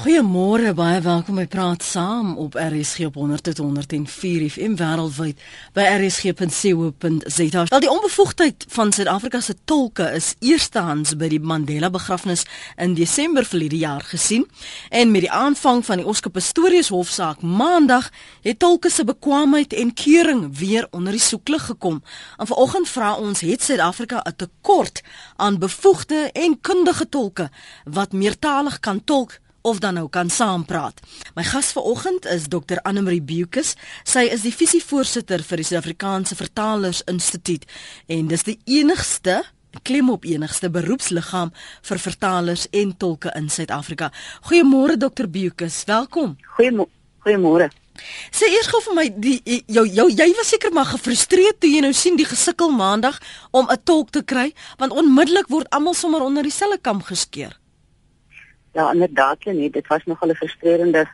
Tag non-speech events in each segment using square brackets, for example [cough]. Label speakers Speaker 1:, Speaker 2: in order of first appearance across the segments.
Speaker 1: Goeiemôre, baie welkom by Praat Saam op RSG op 100.104 FM wêreldwyd by rsg.co.za. Al die onbevoegdheid van Suid-Afrika se tolke is eerstehands by die Mandela begrafnis in Desember verlede jaar gesien en met die aanvang van die Oscar Pistorius hofsaak Maandag het tolke se bekwaamheid en keuring weer onder die soeklig gekom. En vanoggend vra ons het Suid-Afrika 'n tekort aan bevoegde en kundige tolke wat meertalig kan tolk of dan nou kan saampraat. My gas vanoggend is Dr Annelie Bukus. Sy is die visievoorsitter vir die Suid-Afrikaanse Vertalers Instituut en dis die enigste klem op enigste beroepsliggaam vir vertalers en tolke in Suid-Afrika. Goeiemôre Dr Bukus, welkom.
Speaker 2: Goeiemôre. Goeiemôre.
Speaker 1: Sê eers gou vir my die jou jou jy was seker maar gefrustreerd toe jy nou sien die gesukkel maandag om 'n tolk te kry want onmiddellik word almal sommer onder dieselfde kam geskeer.
Speaker 2: Ja, inderdaad, nee, dit was nogal 'n frustrerende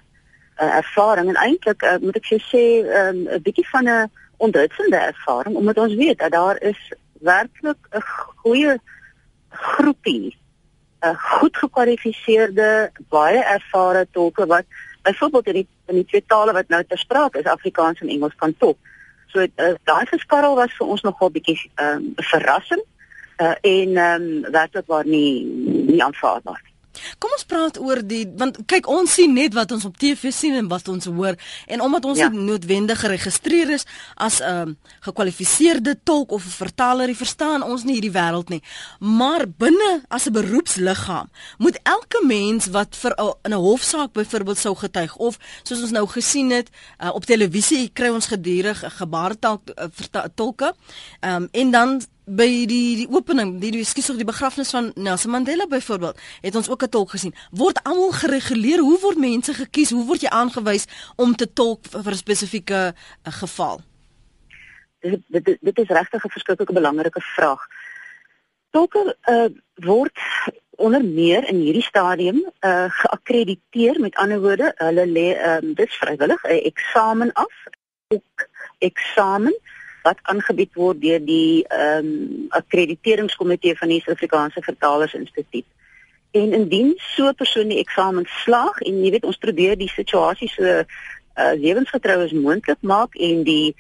Speaker 2: uh, ervaring en eintlik uh, moet ek sê ehm, 'n um, bietjie van 'n onthutsende ervaring omdat ons weet dat daar is werklik 'n goeie groepie 'n goed gekwalifiseerde, baie ervare tolke wat byvoorbeeld in die in die twee tale wat nou ter sprake is, Afrikaans en Engels kan tolk. So uh, daai geskarrel was vir ons nogal bietjie ehm, 'n um, verrassing uh, en ehm um, werklik waar nie nie aanvaarbaar.
Speaker 1: Ons praat oor die want kyk ons sien net wat ons op TV sien en wat ons hoor en omdat ons ja. nie noodwendig geregistreer is as 'n uh, gekwalifiseerde tolk of 'n vertaler, verstaan ons nie hierdie wêreld nie. Maar binne as 'n beroepsliggaam moet elke mens wat vir uh, in 'n hofsaak byvoorbeeld sou getuig of soos ons nou gesien het uh, op televisie kry ons gedurig 'n gebaretaal uh, tolke um, en dan by die die opening, die die skuis die begrafnis van Nelson Mandela byvoorbeeld, het ons ook 'n tolk gesien. Word almal gereguleer? Hoe word mense gekies? Hoe word jy aangewys om te tolk vir 'n spesifieke uh, geval?
Speaker 2: Dit dit, dit is regtig 'n verskriklike belangrike vraag. Tolke uh, word onder meer in hierdie stadium uh, geakkrediteer met ander woorde, hulle lê um, dit vrywillig 'n eksamen af, ook eksamen wat aangebied word deur die ehm um, akkrediteringskomitee van die Suid-Afrikaanse Vertalers Instituut. En indien so 'n persoon die eksamen slaag en jy weet ons probeer die situasie so uh, lewensgetrou as moontlik maak en die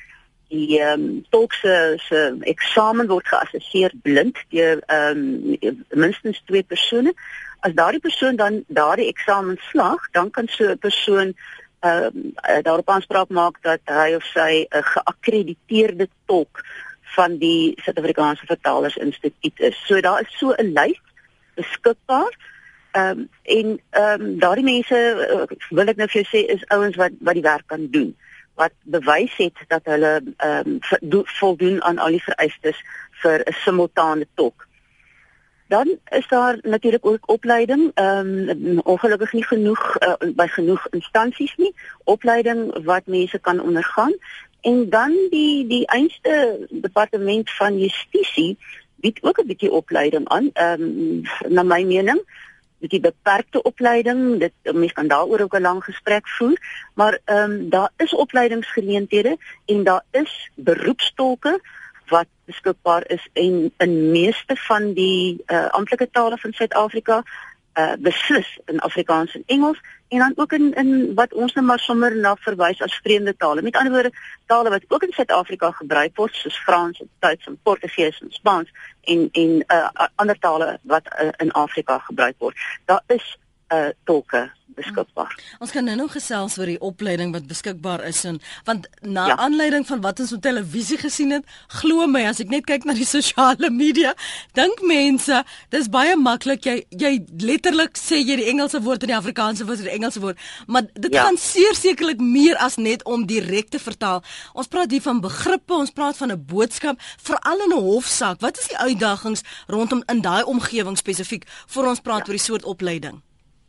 Speaker 2: die ehm um, tolk se se eksamen word geassesseer blind deur ehm um, minstens twee persone. As daardie persoon dan daardie eksamen slaag, dan kan so 'n persoon ehm uh, daarop aanspraak maak dat hy of sy 'n geakkrediteerde tolk van die Suid-Afrikaanse Vertalers Instituut is. So daar is so 'n lys beskikbaar. Ehm um, en ehm um, daardie mense uh, wil ek nou vir jou sê is ouens wat wat die werk kan doen wat bewys het dat hulle ehm um, voldoen aan al die vereistes vir 'n simultane tolk. Dan is daar natuurlik ook opleiding, ehm um, ongelukkig nie genoeg uh, by genoeg instansies nie, opleiding wat mense kan ondergaan. En dan die die einste departement van justisie bied ook 'n bietjie opleiding aan, ehm um, na my mening die beperkte opleiding dit mense kan daaroor ook 'n lang gesprek voer maar ehm um, daar is opleidingsgeleenthede en daar is beroepstolke wat beskikbaar is en in meeste van die uh, amptelike tale van Suid-Afrika uh, beslis in Afrikaans en Engels en dan ook in in wat ons nou maar sommer na verwys as vreemde tale. Met ander woorde, tale wat ook in Suid-Afrika gebruik word soos Frans, Duits en Portugees en Spaans en en uh, ander tale wat uh, in Afrika gebruik word. Daar is uh tolke beskikbaar.
Speaker 1: Hmm. Ons gaan nou nog gesels oor die opleiding wat beskikbaar is en want na ja. aanleiding van wat ons op televisie gesien het, glo my as ek net kyk na die [laughs] sosiale media, dink mense, dis baie maklik jy jy letterlik sê jy die Engelse woord en die Afrikaanse woord en die Engelse woord, maar dit ja. gaan sekerlik meer as net om direk te vertaal. Ons praat hier van begrippe, ons praat van 'n boodskap, veral in 'n hofsaak. Wat is die uitdagings rondom in daai omgewing spesifiek vir ons praat ja. oor die soort opleiding?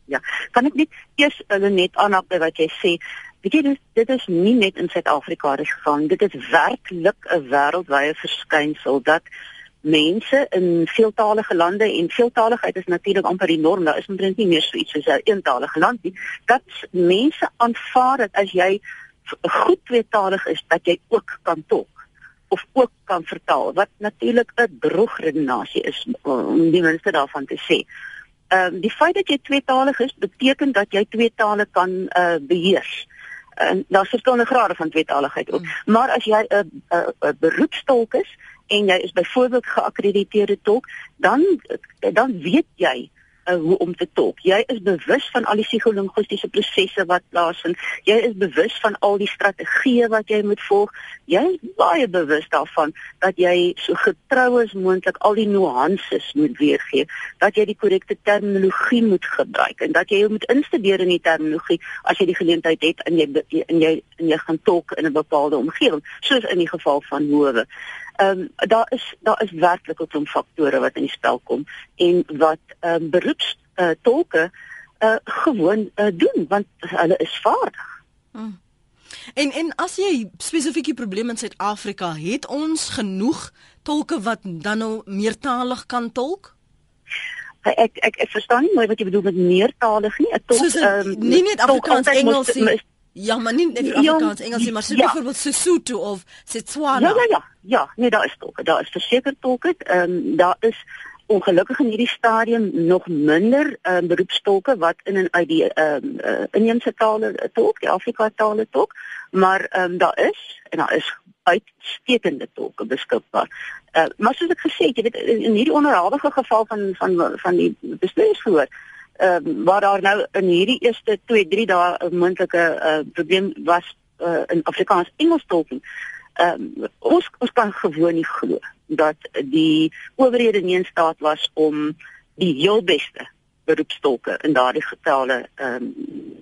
Speaker 2: Ja, kan ek net eers hulle net aanhaal by wat jy sê? Weet jy dit, dit is nie net in Suid-Afrika reg gegaan. Dit is werklik 'n wêreldwye verskynsel dat mense in veeltalige lande en veeltaligheid is natuurlik amper die norm. Daar is omtrent nie meer so iets soos 'n eentalige land nie. Dat mense aanvaar dat as jy goed tweetalig is, dat jy ook kan tolk of ook kan vertaal wat natuurlik 'n droogredenasie is om die mense daarvan te sê Ehm um, die feit dat jy tweetalig is, beteken dat jy twee tale kan uh beheers. En daar's verskillende grade van tweetaligheid ook. Mm. Maar as jy 'n 'n beroepstolk is en jy is byvoorbeeld geakkrediteerde tolk, dan dan weet jy uh, hoe om te tolk. Jy is bewus van al die psigolinguistiese prosesse wat plaasvind. Jy is bewus van al die strategieë wat jy moet volg. Jy is baie bewus daarvan dat jy so getrou as moontlik al die nuances moet weergee, dat jy die korrekte terminologie moet gebruik en dat jy jou moet instudeer in die terminologie as jy die geleentheid het en jy en jy en jy gaan tolk in 'n bepaalde omgewing, soos in die geval van howe ehm um, daar is daar is werklik 'n klomp faktore wat in die spel kom en wat ehm um, beroeps uh, tolke uh, gewoon uh, doen want hulle is vaardig. Hmm.
Speaker 1: En en as jy spesifieke probleme in Suid-Afrika het ons genoeg tolke wat dan nou meertalig kan tolk?
Speaker 2: Ek ek ek verstaan nie mooi wat jy bedoel met meertalig nie. 'n
Speaker 1: Tolk ehm um, nie net Afrikaans Engels nie. Ja, maar nie net ja, Afrikaans, Engels nie, maar so ja. byvoorbeeld Sesotho of Setswana.
Speaker 2: Ja, ja, ja. Ja, nee, daar is tolke. Daar is verseker tolke. Ehm um, daar is ongelukkig in hierdie stadium nog minder ehm um, beroepstolke wat in en uit die ehm um, uh, inheemse tale tolk, die Afrika tale tolk, maar ehm um, daar is en daar is uitstekende tolke beskikbaar. Uh, maar soos ek gesê het, jy weet in, in hierdie onderhoudige geval van van van die bestuursgehoor ehm uh, waar daar nou in hierdie eerste 2 3 dae 'n moontlike uh, probleem was uh, in Afrikaans Engels tolking. Ehm um, ons ons kan gewoon nie glo dat die owerhede nie in staat was om die heel beste beroepstolke in daardie getale ehm um,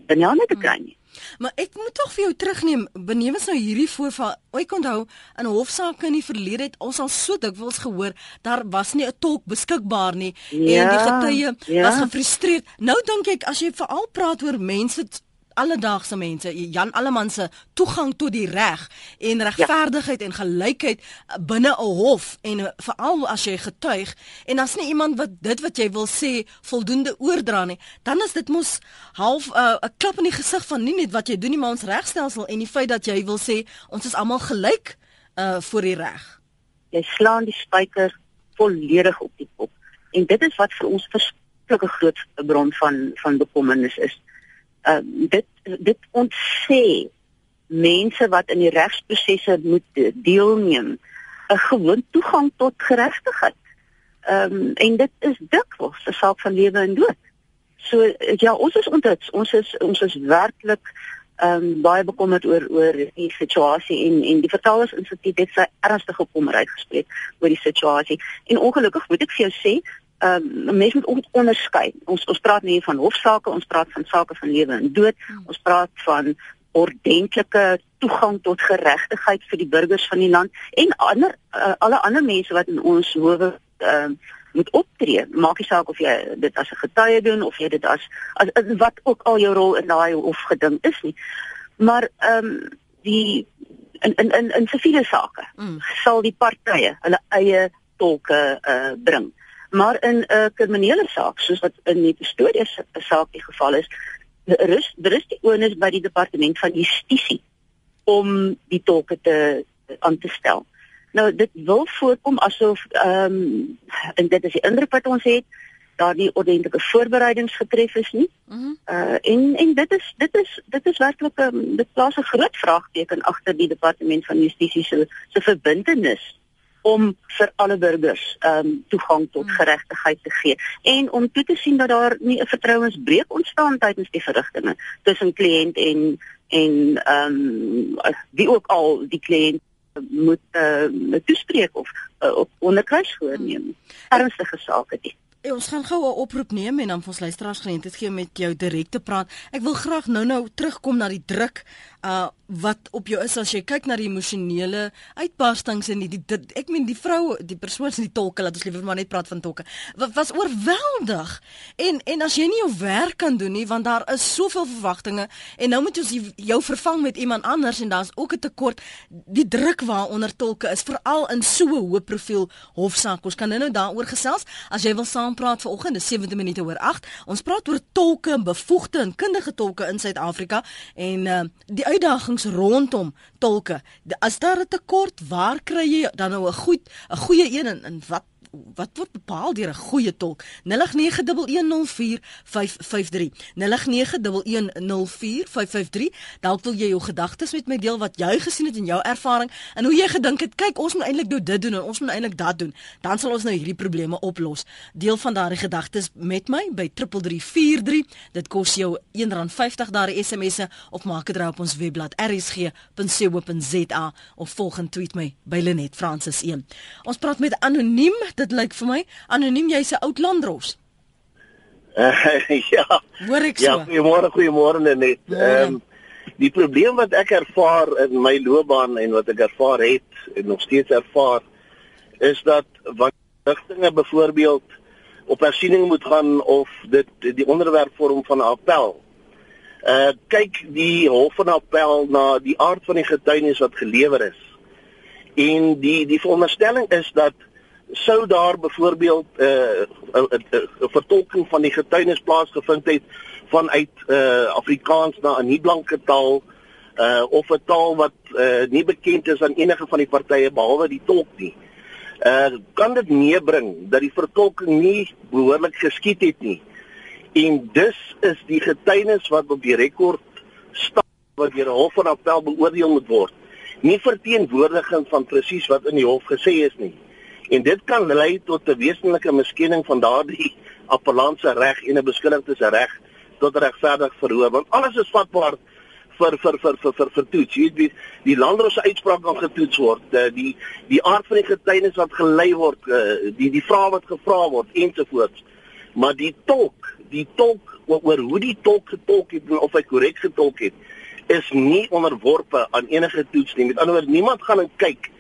Speaker 2: bename te kry nie.
Speaker 1: Maar ek moet tog vir jou terugneem benewens nou hierdie voorval. Ek onthou in hofsaake in die verlede het ons al so dikwels gehoor daar was nie 'n tolk beskikbaar nie ja, en die getuie ja. was gefrustreerd. Nou dink ek as jy veral praat oor mense alledaagse mense, Jan Alleman se toegang tot die reg en regverdigheid ja. en gelykheid binne 'n hof en eh, veral as jy getuig en as nie iemand wat dit wat jy wil sê voldoende oordra nie, dan is dit mos half eh, 'n uh, klap in die gesig van nie net wat jy doen nie, maar ons regstelsel en die feit dat jy wil sê ons is almal gelyk uh voor die reg.
Speaker 2: Jy slaan die spyker volledig op die kop. En dit is wat vir ons verskriklike groot bron van van bekommernis is uh, dit dit ontsê mense wat in die regsprosesse moet deelneem 'n gewoon toegang tot geregtigheid. Ehm um, en dit is dikwels 'n saak van lewe en dood. So ja, ons is onthuts, ons is ons is werklik ehm um, baie bekommerd oor oor die situasie en en die vertalers instituut het sy ernstige bekommerheid gespreek oor die situasie. En ongelukkig moet ek vir jou sê, ehm um, mense moet onderskei. Ons ons praat nie van hofsaake, ons praat van sake van lewe en dood. Hmm. Ons praat van ordentlike toegang tot geregtigheid vir die burgers van die land en ander uh, alle ander mense wat in ons howe ehm uh, moet optree. Maak nie saak of jy dit as 'n getuie doen of jy dit as, as, as wat ook al jou rol in daai hof geding is nie. Maar ehm um, die in in in in siviele sake mm. sal die partye hulle eie tolke uh, bring. Maar in 'n uh, kriminele saak, soos wat in die Pretoria saak die geval is, rus rus die onus by die departement van justisie om die tolke te aan te stel. Nou dit wil voorkom asof ehm um, en dit is die indruk wat ons het daar nie ordentlike voorbereidings getref is nie. Mm uh en en dit is dit is dit is werklik 'n um, dit plaas 'n groot vraagteken agter die departement van justisie se se verbintenis om vir alle burgers ehm um, toegang tot hmm. geregtigheid te gee en om toe te sien dat daar nie 'n vertrouensbreuk ontstaan tydens die verrigtinge tussen kliënt en en ehm um, wie ook al die kliënt moet uh, toespreek of uh, op onderkruis voorneem. Hmm. Ernstige sake dit.
Speaker 1: Hey, ons gaan gou 'n oproep neem en dan vir ons luisteraars geleentheid gee om met jou direk te praat. Ek wil graag nou-nou terugkom na die druk uh wat op jou is as jy kyk na die emosionele uitbarstings en die, die, die ek meen die vrou die persoon se die tolke laat ons liewer maar net praat van tolke was oorweldig. En en as jy nie jou werk kan doen nie want daar is soveel verwagtinge en nou moet ons jou vervang met iemand anders en daar's ook 'n tekort die druk waaronder tolke is veral in so 'n hoë profiel hofsaak. Ons kan nou daaroor gesels as jy wil saampraat vanoggend dis 7 minute oor 8 ons praat oor tolke bevoegde en kundige tolke in Suid-Afrika en uh, die uitdagings rondom tolke. As daar 'n tekort, waar kry jy dan nou 'n goed 'n goeie een en, en wat wat word bepaal deur 'n goeie tolk? 0891104553. 0891104553. Dalk wil jy jou gedagtes met my deel wat jy gesien het in jou ervaring en hoe jy gedink het, kyk, ons moet eintlik nou dit doen en ons moet eintlik dat doen. Dan sal ons nou hierdie probleme oplos. Deel van daardie gedagtes met my by 3343. Dit kos jou R1.50 daardie SMS'e of maak dit raai op ons webblad rsg.co.za of volg en tweet my by Lenet Francis 1. Ons praat met anoniem, dit lyk vir my. Anoniem, jy's 'n oud landros.
Speaker 3: Uh, [laughs] ja.
Speaker 1: Hoor ek
Speaker 3: ja,
Speaker 1: so?
Speaker 3: Ja, goeiemôre, goeiemôre net. Ehm um, die probleem wat ek ervaar in my loopbaan en wat ek ervaar het en nog steeds ervaar is dat wat rigtinge byvoorbeeld op hersiening moet gaan of dit die onderwerp vorm van 'n appel. Uh kyk die hof van appel na die aard van die getuienis wat gelewer is. En die die veronderstelling is dat sou daar byvoorbeeld 'n uh, 'n vertolking van die getuienis plaasgevind het vanuit uh Afrikaans na 'n nie blanke taal uh of 'n taal wat uh nie bekend is aan enige van die partye behalwe die tolk nie. Uh kan dit meebring dat die vertolking nie behoorlik geskied het nie. En dus is die getuienis wat op die rekord staan wat deur 'n hof van appel beoordeel moet word, nie verteenwoordiging van presies wat in die hof gesê is nie. En dit kan lei tot 'n wesenlike miskenning van daardie appellantse reg en 'n beskuldigde se reg tot regverdig verhoor want alles is vatbaar vir vir vir vir vir, vir toets. Jy weet die, die landrose uitspraak kan getoets word, eh, die die aard van die getuienis wat gelei word, eh, die die vrae wat gevra word ensovoorts. Maar die tolk, die tolk oor hoe die tolk getolk het of hy korrek getolk het, is nie onderworpe aan enige toets nie. Met ander woorde, niemand gaan en kyk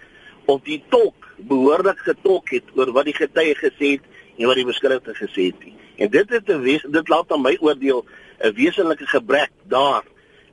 Speaker 3: of die tolk behoorlik getolk het oor wat die getuie gesê het en wat die beskuldigde gesê het. En dit het 'n dit laat aan my oordeel 'n wesenlike gebrek daar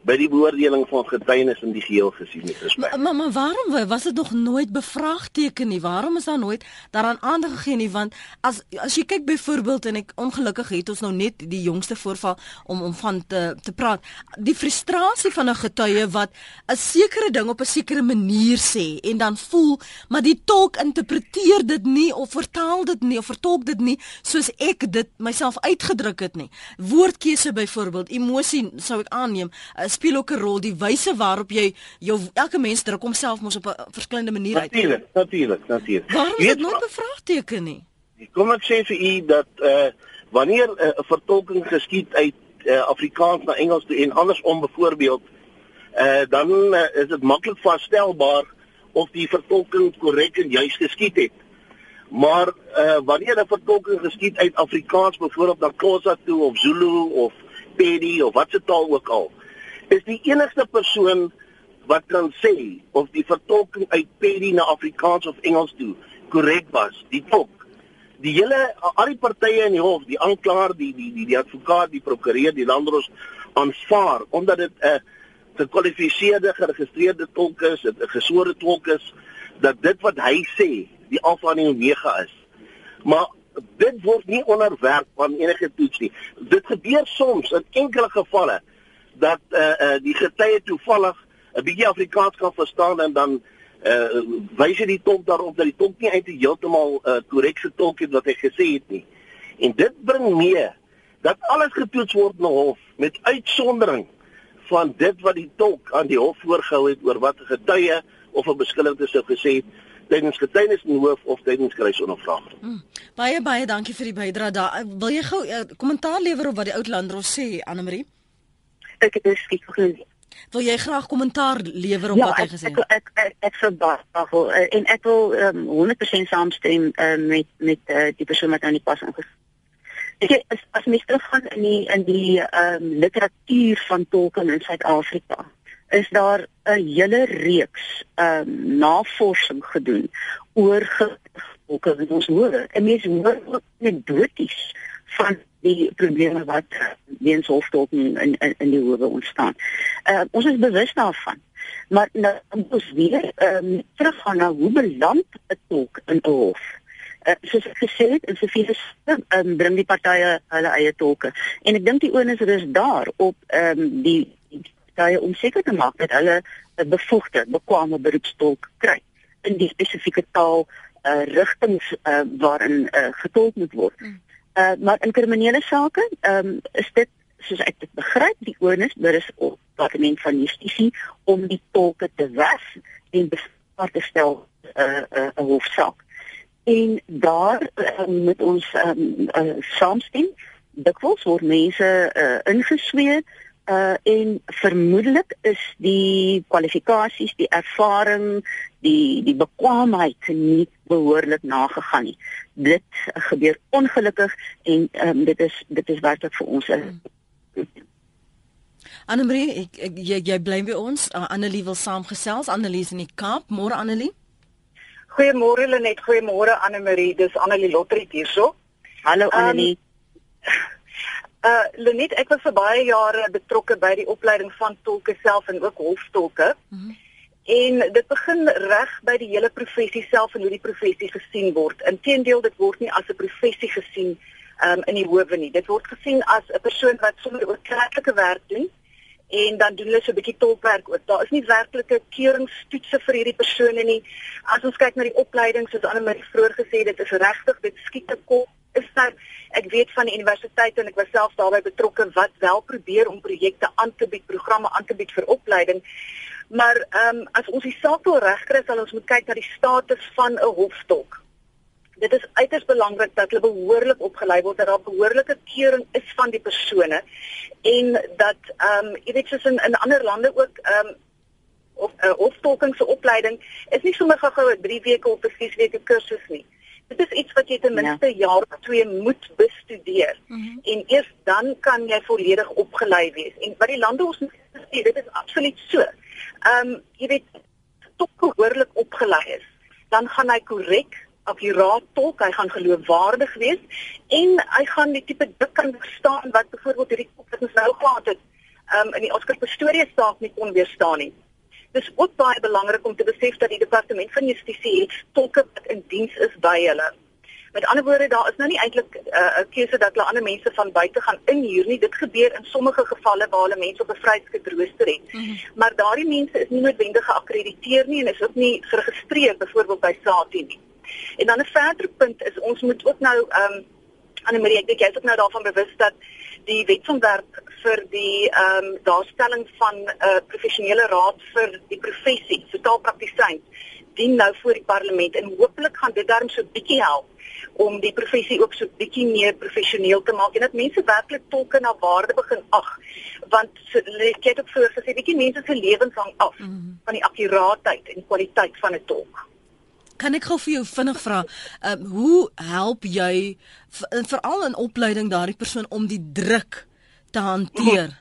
Speaker 3: by die beoordeling van getuienis in die geheel gesien het respek.
Speaker 1: Maar, maar maar waarom was dit nog nooit bevraagteken nie? Waarom is daar nooit daaraan aandag gegee nie? Want as as jy kyk byvoorbeeld en ek ongelukkig het ons nou net die jongste voorval om om van te te praat. Die frustrasie van 'n getuie wat 'n sekere ding op 'n sekere manier sê en dan voel maar die tolk interpreteer dit nie of vertaal dit nie of vertolk dit nie soos ek dit myself uitgedruk het nie. Woordkeuse byvoorbeeld, emosie sou ek aanneem speel ook 'n rol die wyse waarop jy jou elke mens druk homself mos op 'n verskillende manier uit.
Speaker 3: Natuurlik, natuurlik, natuurlik.
Speaker 1: Waarom is dit nooit bevraagteken nie?
Speaker 3: Kom ek sê vir u dat uh, wanneer eh, 'n uh, vertolking geskied uit uh, Afrikaans na Engels toe en andersom byvoorbeeld uh, dan uh, is dit maklik vasstelbaar of die vertolking korrek en juis geskied het. Maar uh, wanneer 'n vertolking geskied uit Afrikaans byvoorbeeld na Xhosa toe of Zulu of Pedi of wat se taal ook al, is die enigste persoon wat kan sê of die vertolking uit Pedi na Afrikaans of Engels toe korrek was, die tolk. Die hele al die partye in die hof, die aanklaer, die die die die advokaat, die prokureur, die landros aanvaar omdat dit 'n gekwalifiseerde geregistreerde tolk is, 'n gesore tolk is dat dit wat hy sê, die alfa en omega is. Maar dit word nie onderwerp aan enige toets nie. Dit gebeur soms in enkele gevalle dat eh uh, uh, die getuie toevallig 'n bietjie Afrikaans kan verstaan en dan eh uh, wys hy die tolk daarop dat die tolk nie eintlik heeltemal eh uh, korrek getolk het wat hy gesê het nie. En dit bring mee dat alles getoets word na hof met uitsondering van dit wat die tolk aan die hof voorgehou het oor wat 'n getuie of 'n beskuldigde sou gesê het tydens getuienis in hoof of tydens kruisondervraging. Hmm.
Speaker 1: Baie baie dankie vir die bydrae daar. Wil jy gou 'n uh, kommentaar lewer op wat die oud landros sê, Anne Marie?
Speaker 2: Ek het beskik gesien.
Speaker 1: Wil jy graag kommentaar lewer op
Speaker 2: ja,
Speaker 1: wat hy gesê
Speaker 2: het? Ja, ek ek ek verbaas wel eh, en ek wil um, 100% saamstem uh, met met uh, die persoon wat aan die pas inges. Ek as, as mens teruggaan in die in die ehm um, literatuur van tolke in Suid-Afrika is daar 'n hele reeks ehm um, navorsing gedoen oor tolke in ons hoor. En mense hoor ook anekdoties van die probleme wat weens hoftolking in in in die howe ontstaan. Uh ons is bewus daarvan. Maar nou ons weer ehm um, teruggaan na hoe beland 'n tolk in 'n hof. Uh, soos ek gesê het, in soveel um, ehm, bring die partye hulle eie tolke. En ek dink die onus is daar op ehm um, die partye om seker te maak dat hulle 'n bevoegde, bekwame beroepstolk kry in die spesifieke taal uh, rigtings uh, waarin uh, getolk moet word. Mm. Uh, maar in kriminele sake um, is dit soos ek dit begryp die onus daar is op departement van justisie om die tolke te was en bespaar te stel 'n uh, 'n uh, hofsaak. En daar uh, moet ons um, uh, saamstem. Dikwels word mense uh, ingesweer uh en vermoedelik is die kwalifikasies, die ervaring, die die bekwaamheid nie behoorlik nagegaan nie. Dit gebeur ongelukkig en um, dit is dit is werklik vir ons 'n
Speaker 1: Annelie, ek, ek jy, jy bly by ons. Uh, Annelie wil saamgesels. Annelie is in die Kaap. Môre Annelie.
Speaker 4: Goeiemôre Lenet, goeiemôre Annelie. Dis Annelie Lottrie hierso.
Speaker 2: Hallo Annelie. Um,
Speaker 4: Uh Lenet, ek was vir baie jare betrokke by die opleiding van tolke self en ook hoftolke. Mm -hmm. En dit begin reg by die hele professie self en hoe die professie gesien word. Inteendeel, dit word nie as 'n professie gesien um in die howe nie. Dit word gesien as 'n persoon wat sommer oortreffelike werk doen en dan doen hulle so 'n bietjie tolkwerk ook. Daar is nie werklike keuringstoetse vir hierdie persone nie. As ons kyk na die opleiding soos Anne Marie vroeër gesê het, dit is regtig dit skiet te kop is dat ek weet van die universiteite en ek was self daarbey betrokke wat wel probeer om projekte aan te bied, programme aan te bied vir opleiding. Maar ehm um, as ons die saak wil regkry, sal ons moet kyk na die status van 'n hoftolk. Dit is uiters belangrik dat hulle behoorlik opgelei word, dat daar behoorlike keuring is van die persone en dat ehm um, jy weet soos in in ander lande ook ehm um, of uh, hoftolking se opleiding is nie sommer gou-gou 'n 3 weke of 'n 6 weke kursus nie dit is iets wat jy ten minste ja. jaar of twee moet bestudeer. Mm -hmm. En eers dan kan jy volledig opgelei wees. En wat die lande ons sê, dit is absoluut so. Ehm um, jy weet tot behoorlik opgelei is, dan gaan hy korrek akkuraat tolk, hy gaan geloofwaardig wees en hy gaan die tipe dik kan verstaan wat byvoorbeeld hierdie kop wat ons nou gehad het, ehm um, in die Oscar Pistorius saak nie kon weerstaan nie. Dis ook baie belangrik om te besef dat die departement van justisie het tolke wat in diens is by hulle. Met ander woorde, daar is nou nie eintlik uh, 'n uh, keuse dat hulle ander mense van buite gaan inhuur nie. Dit gebeur in sommige gevalle waar hulle mense op 'n vryheidsrooster het. Mm -hmm. Maar daardie mense is nie noodwendig geakkrediteer nie en is ook nie geregistreer byvoorbeeld by SATI nie. En dan 'n verder punt is ons moet ook nou ehm um, Anne Marie, ek dink jy is ook nou daarvan bewus dat die wetsontwerp vir die ehm um, daarstelling van 'n uh, professionele raad vir die professie, totaalpraktisyn, dien nou voor die parlement en hopelik gaan dit darm so bietjie help om die professie ook so bietjie meer professioneel te maak en dat mense werklik tolke na waarde begin ag want ek het ook vroeër gesê bietjie mense se lewens hang af mm -hmm. van die akkuraatheid en kwaliteit van 'n tolk.
Speaker 1: Kan ek gou vir jou vinnig vra, ehm um, hoe help jy veral in opleiding daardie persoon om die druk te hanteer?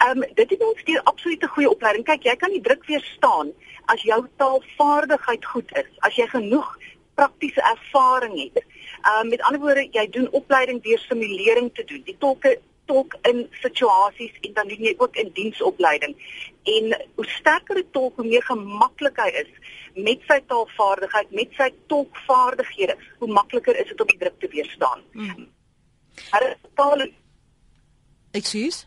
Speaker 4: Ehm um, dit is ons stuur absoluut 'n goeie opleiding. Kyk, jy kan die druk weerstaan as jou taalvaardigheid goed is, as jy genoeg praktiese ervaring het. Ehm um, met ander woorde, jy doen opleiding deur simulering te doen. Die tolke tolk in situasies en dan doen jy ook in diensopleiding. En hoe sterker 'n tolk, hoe meer gemaklik hy is met sy taalvaardigheid, met sy tolkvaardighede, hoe makliker is dit om die druk te weerstaan. Hmm. Maar taal
Speaker 1: Ekskuus.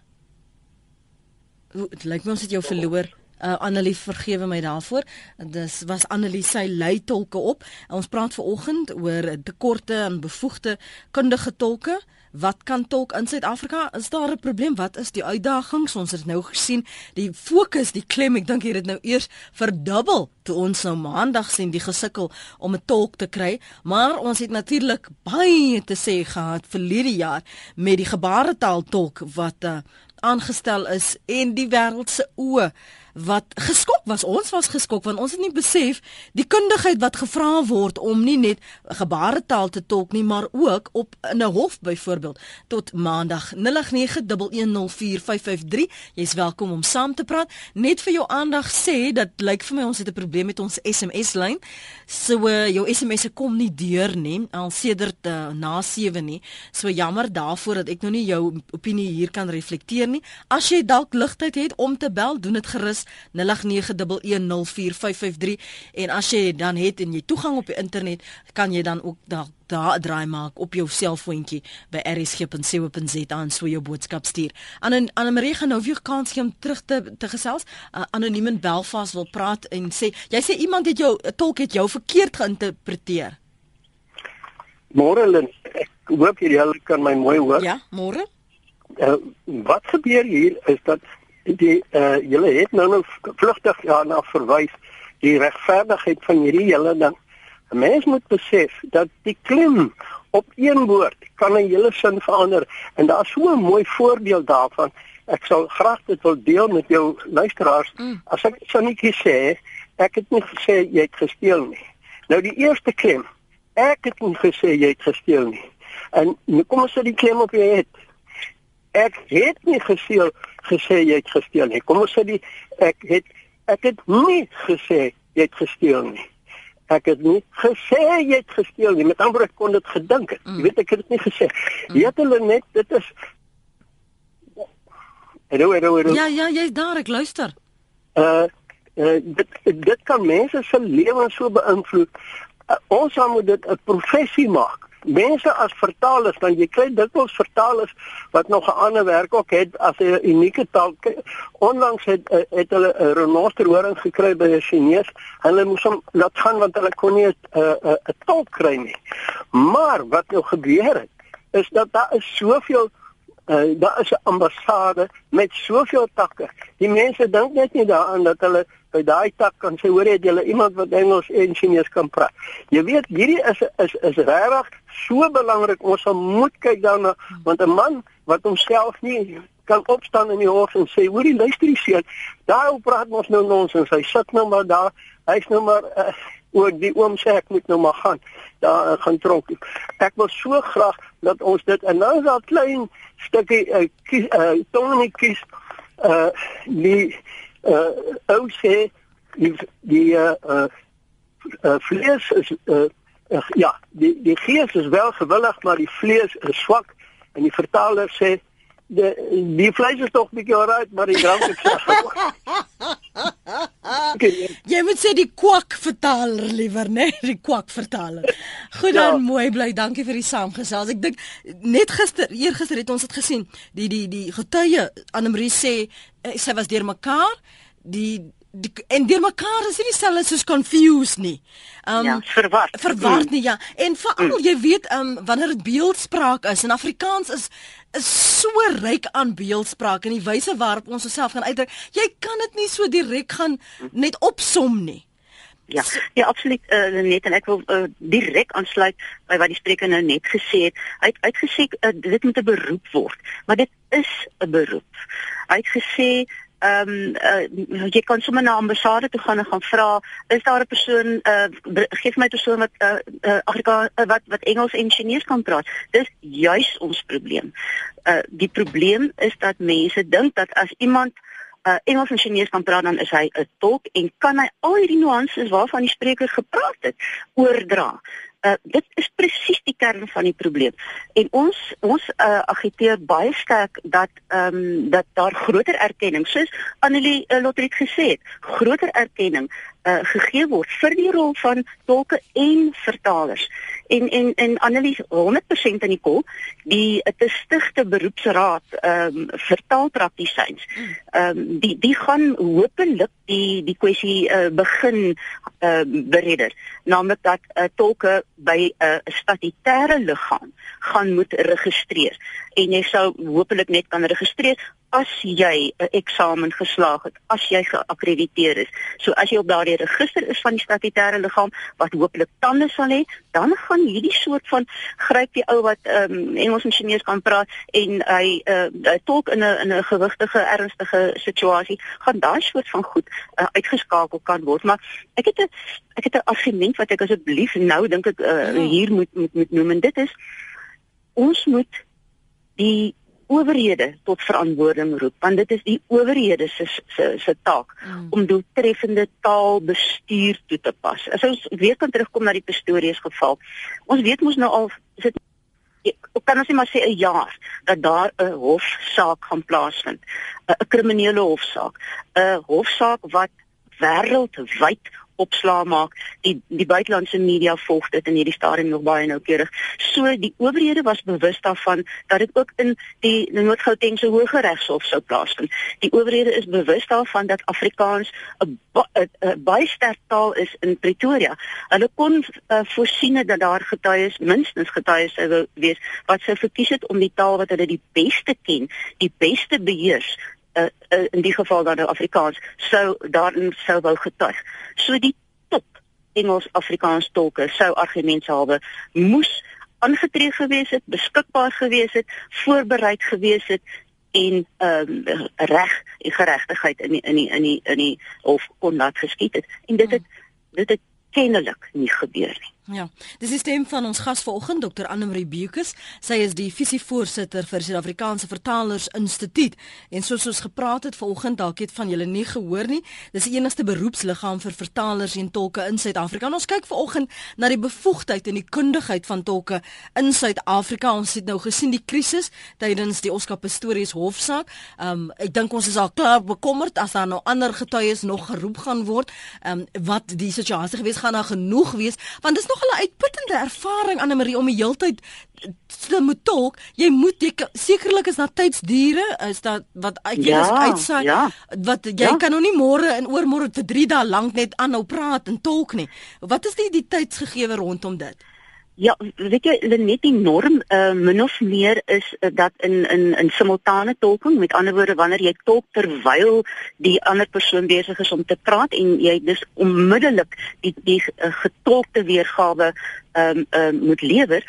Speaker 1: Dit lyk my ons het jou verloor. Uh, Annelie vergewe my daarvoor. Dis was Annelie sy lei tolke op. Ons praat ver oggend oor tekorte aan bevoegde kundige tolke. Wat kan tolk in Suid-Afrika? Is daar 'n probleem? Wat is die uitdagings? Ons het nou gesien die fokus, die klem, ek dink hier het nou eers verdubbel toe ons nou maandag sien die gesukkel om 'n tolk te kry, maar ons het natuurlik baie te sê gehad verlede jaar met die gebaretaal tolk wat uh, aangestel is en die wêreld se oë wat geskok was. Ons was geskok want ons het nie besef die kundigheid wat gevra word om nie net gebaretaal te tolk nie, maar ook op 'n hof byvoorbeeld tot maandag 0891104553. Jy's welkom om saam te praat. Net vir jou aandag sê dat lyk vir my ons het 'n probleem met ons SMS lyn. So uh, jou SMS'e kom nie deur nie al sedert uh, na 7 nie. So jammer daarvoor dat ek nou nie jou opinie hier kan reflekteer nie. As jy dalk ligtheid het om te bel, doen dit gerus SMS 0891104553 en as jy dan het en jy toegang op die internet, kan jy dan ook daar daar 'n draai maak op jou selfoontjie by rsg.co.za en so jou boodskap stuur. Anne Anne Marie gaan nou weer kans gee om terug te te gesels. Uh, Anoniem in Belfast wil praat en sê jy sê iemand het jou tolk het jou verkeerd geïnterpreteer.
Speaker 5: Môre Lin, ek hoop jy kan my mooi hoor.
Speaker 1: Ja, môre.
Speaker 5: Uh, wat gebeur hier is dat die uh julle het nou nou vlugtig ja na verwys die regverdigheid van hierdie hele ding. 'n Mens moet besef dat die klim op een woord kan 'n hele sin verander en daar's so 'n mooi voorbeeld daarvan. Ek sal graag dit wil deel met jou luisteraars. Mm. As ek sonnetjie sê, ek het nie gesê jy het gesteel nie. Nou die eerste klim, ek het nie gesê jy het gesteel nie. En kom ons sit die klem op jy het. Ek het nie gesteel gesê jy het gesteel nie. Kom ons sê die ek het ek het nie gesê jy het gesteel nie. Ek het nie gesê jy het gesteel nie. Met ander woorde kon dit gedink het. Mm. Jy weet ek het dit nie gesê. Mm. Jy het hulle net dit is
Speaker 1: Hallo, hallo, hallo. Ja, ja, jy's daar, ek luister.
Speaker 5: Uh, uh dit dit kan mense se lewens so beïnvloed. Uh, ons moet dit 'n professie maak mense as vertalers dan jy kry dikwels vertalers wat nog 'n ander werk ook het as 'n unieke taal. Onlangs het eh, het hulle 'n renosterhoring gekry by 'n Chinees. Hulle moes hom laat gaan want hulle kon nie 'n 'n tolk kry nie. Maar wat nou gebeur het is dat daar is soveel uh, daar is 'n ambassade met soveel takke. Die mense dink net nie daaraan dat hulle by daai tak kan sê hoor het julle iemand wat Engels en Chinees kan praat. Jy weet hierdie is is is regtig so belangrik. Ons moet kyk daarna want 'n man wat homself nie kan opstaan in die hof en sê hoorie luister die seun. Daar praat ons nou nonsens. Hy sit nou maar daar. Hy's nou maar uh, oor die oom sê ek moet nou maar gaan. Daar uh, gaan tronk. Ek wil so graag dat ons dit en nou is daar klein stukkie uh, kies, uh, tonnie kies uh die uh ou sê die die uh, uh, uh vlees is uh, uh ja die die gees is wel gewillig maar die vlees is swak en die vertaler sê die die vleis is tog bietjie alright maar die drank is swak [laughs]
Speaker 1: Jy moet sê die kwak vertaler liewer, né? Nee? [laughs] Die kwak vertaler. Goed dan, ja. mooi bly. Dankie vir die saamgesels. Ek dink net gister, eergister het ons dit gesien. Die die die getuie Annelie sê eh, sy was deurmekaar. Die Die, en deur mekaar is nie dieselfde soos confused nie.
Speaker 2: Um ja, verward.
Speaker 1: Verward nie, ja. En veral mm. jy weet um wanneer dit beeldspraak is en Afrikaans is is so ryk aan beeldspraak en die wyse waarop ons osself gaan uitdruk. Jy kan dit nie so direk gaan net opsom nie.
Speaker 2: Ja, ja absoluut uh, net en ek wil uh, direk aansluit by wat die spreker nou net gesê het. Hy het uitgesê uh, dit moet 'n beroep word, maar dit is 'n beroep. Hy het gesê ehm um, uh, jy kan sommer na ambassade toe gaan en gaan vra is daar 'n persoon uh, gee vir my 'n persoon wat uh, Afrika uh, wat wat Engels en Chinese kan praat. Dis juis ons probleem. Uh, die probleem is dat mense dink dat as iemand uh, Engels en Chinese kan praat dan is hy 'n tolk en kan hy al hierdie nuances waarvan die spreker gepraat het oordra Uh, dit is presies die kern van die probleem. En ons ons uh, agiteer baie sterk dat ehm um, dat daar groter erkenning, soos Annelie uh, Lotrit gesê het, groter erkenning uh, gegee word vir die rol van tolke en vertalers. En en en Annelie 100% in die kol, die te stigte beroepsraad ehm um, vertaalpraktisyns. Ehm um, die die gaan hopelik die die kwessie uh, begin uh, beredder, naamlik dat uh, tolke by 'n uh, statutêre liggaam gaan moet registreer en jy sou hopelik net kan registreer as jy 'n eksamen geslaag het, as jy geakkrediteer is. So as jy op daardie register is van die statutêre liggaam wat hopelik tande sal hê, dan gaan hierdie soort van gryp die ou wat ehm um, Engels en Chinese kan praat en hy uh, tolk in 'n in 'n gewigtige ernstige situasie, gaan daai soort van goed uh, uitgeskakel kan word. Maar ek het 'n ek het 'n argument wat ek asseblief nou dink ek uh, hier moet moet moet noem en dit is ons moet die owerhede tot verantwoording roep want dit is die owerhede se se se taak mm. om doeltreffende taalbestuur toe te pas. As ons weer kan terugkom na die Pistorius geval. Ons weet mos nou al is dit ek kan ons net maar sê 'n jaar dat daar 'n hofsaak gaan plaasvind. 'n kriminele hofsaak. 'n Hofsaak wat wêreldwyd opslaa maak. Die die buitelandse media volg dit in hierdie stadium nog baie noukeurig. So die owerhede was bewus daarvan dat dit ook in die Noord-Gautengse Hooggeregshof sou plaasvind. Die owerhede is bewus daarvan dat Afrikaans 'n baie sterk taal is in Pretoria. Hulle kon uh, voorsien dat daar getuies, minstens getuies sou wees wat sou verkies het om die taal wat hulle die beste ken, die beste beheers uh, uh, in die geval dan nou Afrikaans sou daarin sou wou getuig. So die top Engels Afrikaans tolke sou argumente moes aangetree gewees het, beskikbaar gewees het, voorberei gewees het en ehm um, reg en geregtigheid in die, in die, in die, in die of kon laat geskied het en dit het dit het kennelik nie gebeur nie.
Speaker 1: Ja, dis die stem van ons gas vanoggend, Dr. Annelie Bukus. Sy is die visievoorsitter vir Suid-Afrikaanse Vertalers Instituut. En soos ons gepraat het vanoggend, dalk het van julle nie gehoor nie, dis die enigste beroepsliggaam vir vertalers en tolke in Suid-Afrika. Ons kyk vanoggend na die bevoegdheid en die kundigheid van tolke in Suid-Afrika. Ons het nou gesien die krisis tydens die Oscar Pistorius hofsaak. Um ek dink ons is al klaar bekommerd as daar nou ander getuies nog geroep gaan word. Um wat die situasie gewees gaan daar genoeg wees want dis nogal 'n uitputtende ervaring aan 'n Marie om die heeltyd te moet tolk. Jy moet sekerlik is daar tydsdiere, is dat wat jy ja, is uitsaai ja. wat jy ja. kan nou nie môre en oormôre vir 3 dae lank net aanhou praat en tolk nie. Wat is die die tydsgegewe rondom dit?
Speaker 2: Ja, weet jy, net die norm uh, min of meer is uh, dat in in in simultane tolking, met ander woorde wanneer jy tolk terwyl die ander persoon besig is om te praat en jy dis onmiddellik die die uh, getolkte weergawe ehm um, uh, moet lewer,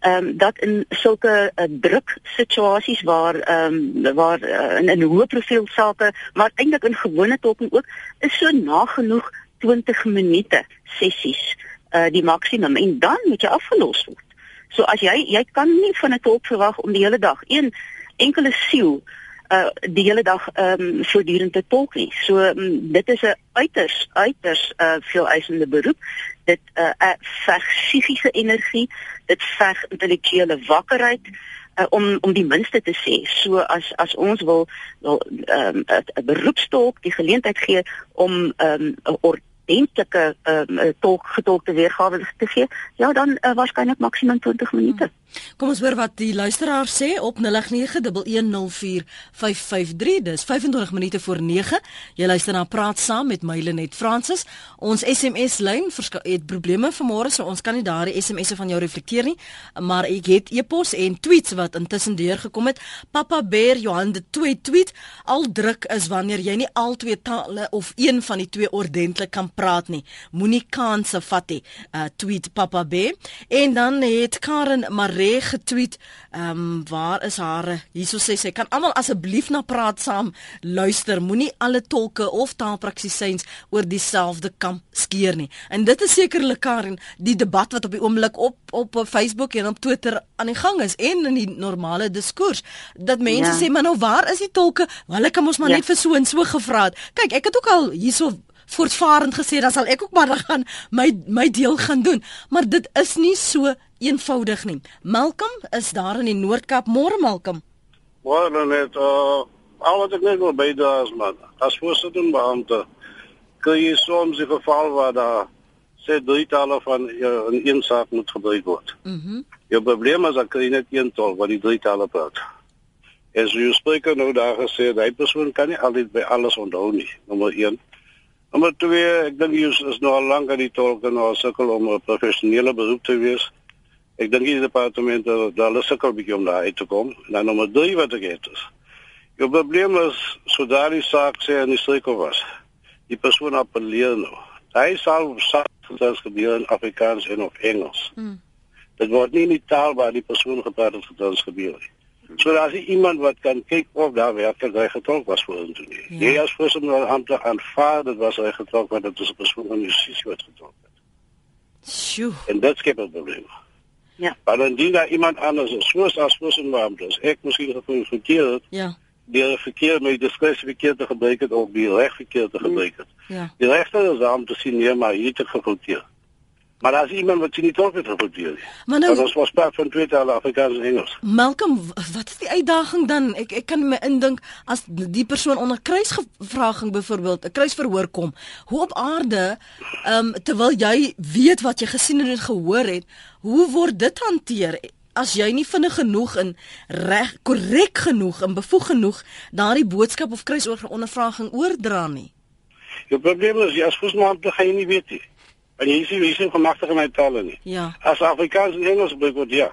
Speaker 2: ehm um, dat in sulke uh, druk situasies waar ehm um, waar uh, in in hoë profiel sake, maar eintlik in gewone tolking ook is so nagenoeg 20 minute sessies uh, die maksimum en dan moet jy afgelos word. So as jy jy kan nie van 'n tolk verwag om die hele dag een enkele siel uh die hele dag ehm um, voortdurend te tolk nie. So um, dit is 'n uiters uiters uh veel eisende beroep. Dit uh verg psigiese energie, dit verg intellektuele wakkerheid uh, om om die minste te sê. So as as ons wil wil ehm um, 'n beroepstolk die geleentheid gee om ehm um, ordentlike ehm um, tolk getolkte weergawe te gee, ja dan uh, waarskynlik maksimum 20 minute. Hmm.
Speaker 1: Kom ons hoor wat die luisteraar sê op 0891104553. Dis 25 minute voor 9. Jy luister na Praat saam met Mylenet Francis. Ons SMS lyn het probleme vanmôre, so ons kan nie daardie SMS'e van jou reflekteer nie, maar ek het e-pos en tweets wat intussen deurgekom het. Papa Bear Johan de tweet tweet al druk is wanneer jy nie al twee tale of een van die twee ordentlik kan praat nie. Moenie kanse vat nie. Uh, tweet Papa Bear en dan het Karen maar Re getweet, ehm um, waar is haar? Hierso sê sy kan almal asseblief na praat saam luister. Moenie alle tolke of taalpraksisyns oor dieselfde kam skeer nie. En dit is sekerlik Karen, die debat wat op die oomblik op op Facebook en op Twitter aan die gang is en in die normale diskurs dat mense ja. sê maar nou waar is die tolke? Hulle kan ons maar ja. net vir so en so gevra het. Kyk, ek het ook al hierso voortvarend gesê dan sal ek ook maar gaan my my deel gaan doen. Maar dit is nie so eenvoudig nie. Malcolm is daar in die Noord-Kaap. Môre Malcolm.
Speaker 6: Môre net uh al wat ek net wil bydrae is man. As voorsitter beampte kan jy soms die geval waar daar sê drie tale van jou in een saak moet gebruik word. Mhm. Mm jou probleem is dat jy net een taal wat die drie tale praat. As jy spreek nou daar gesê daai persoon kan nie altyd by alles onthou nie. Nommer 1. Nommer 2, ek dink jy is, is nou al lank aan die tolk en al sukkel om 'n professionele beroep te wees. Ek dink die departement daar is sukkel bietjie om daar uit te kom. En dan nommer 3 wat ek het is. Jou probleem is sodra die saak sê en die streek was. Die persoon appeleer nou. Hy sal saak gebeur in Afrikaans en of Engels. Mm. Dit word nie in die taal waar die persoon gepraat het gedans gebeur nie. So daar is iemand wat kan kyk of daar werklik hy getolk was vir ons nie. Ja. Jy as persoon wat amptelik aanvaar dit was hy getolk want dit is 'n persoon van justisie wat getolk het.
Speaker 1: Sjoe.
Speaker 6: En dit skep 'n probleem. Ja. Maar dan dien daar iemand anders, soos as persoon wat amptelik. Ek moes gevoel verkeer het. Ja. Die verkeer met diskresie verkeer te gebruik het of die reg verkeer te gebruik het. Ja. Die regter is daar om te sien nee, maar hier te gefouteer. Maar as iemand wat sien nie tolk het rapporteer nie.
Speaker 1: Maar nou
Speaker 6: ons was praat van twee tale Afrikaans en Engels.
Speaker 1: Malcolm, wat is die uitdaging dan? Ek ek kan my indink as die persoon onder kruisvraging byvoorbeeld 'n kruisverhoor kom, hoe op aarde ehm um, terwyl jy weet wat jy gesien en gehoor het, hoe word dit hanteer? As jy nie vinnig genoeg en reg korrek genoeg en bevoeg genoeg daardie boodskap of kruisondervraging oordra nie.
Speaker 6: Die probleem is jy as te gaan jy nie weet nie. En jy sien jy sien gemagtig in my tale nie.
Speaker 1: Ja.
Speaker 6: As Afrikaans en Engels byvoorbeeld ja.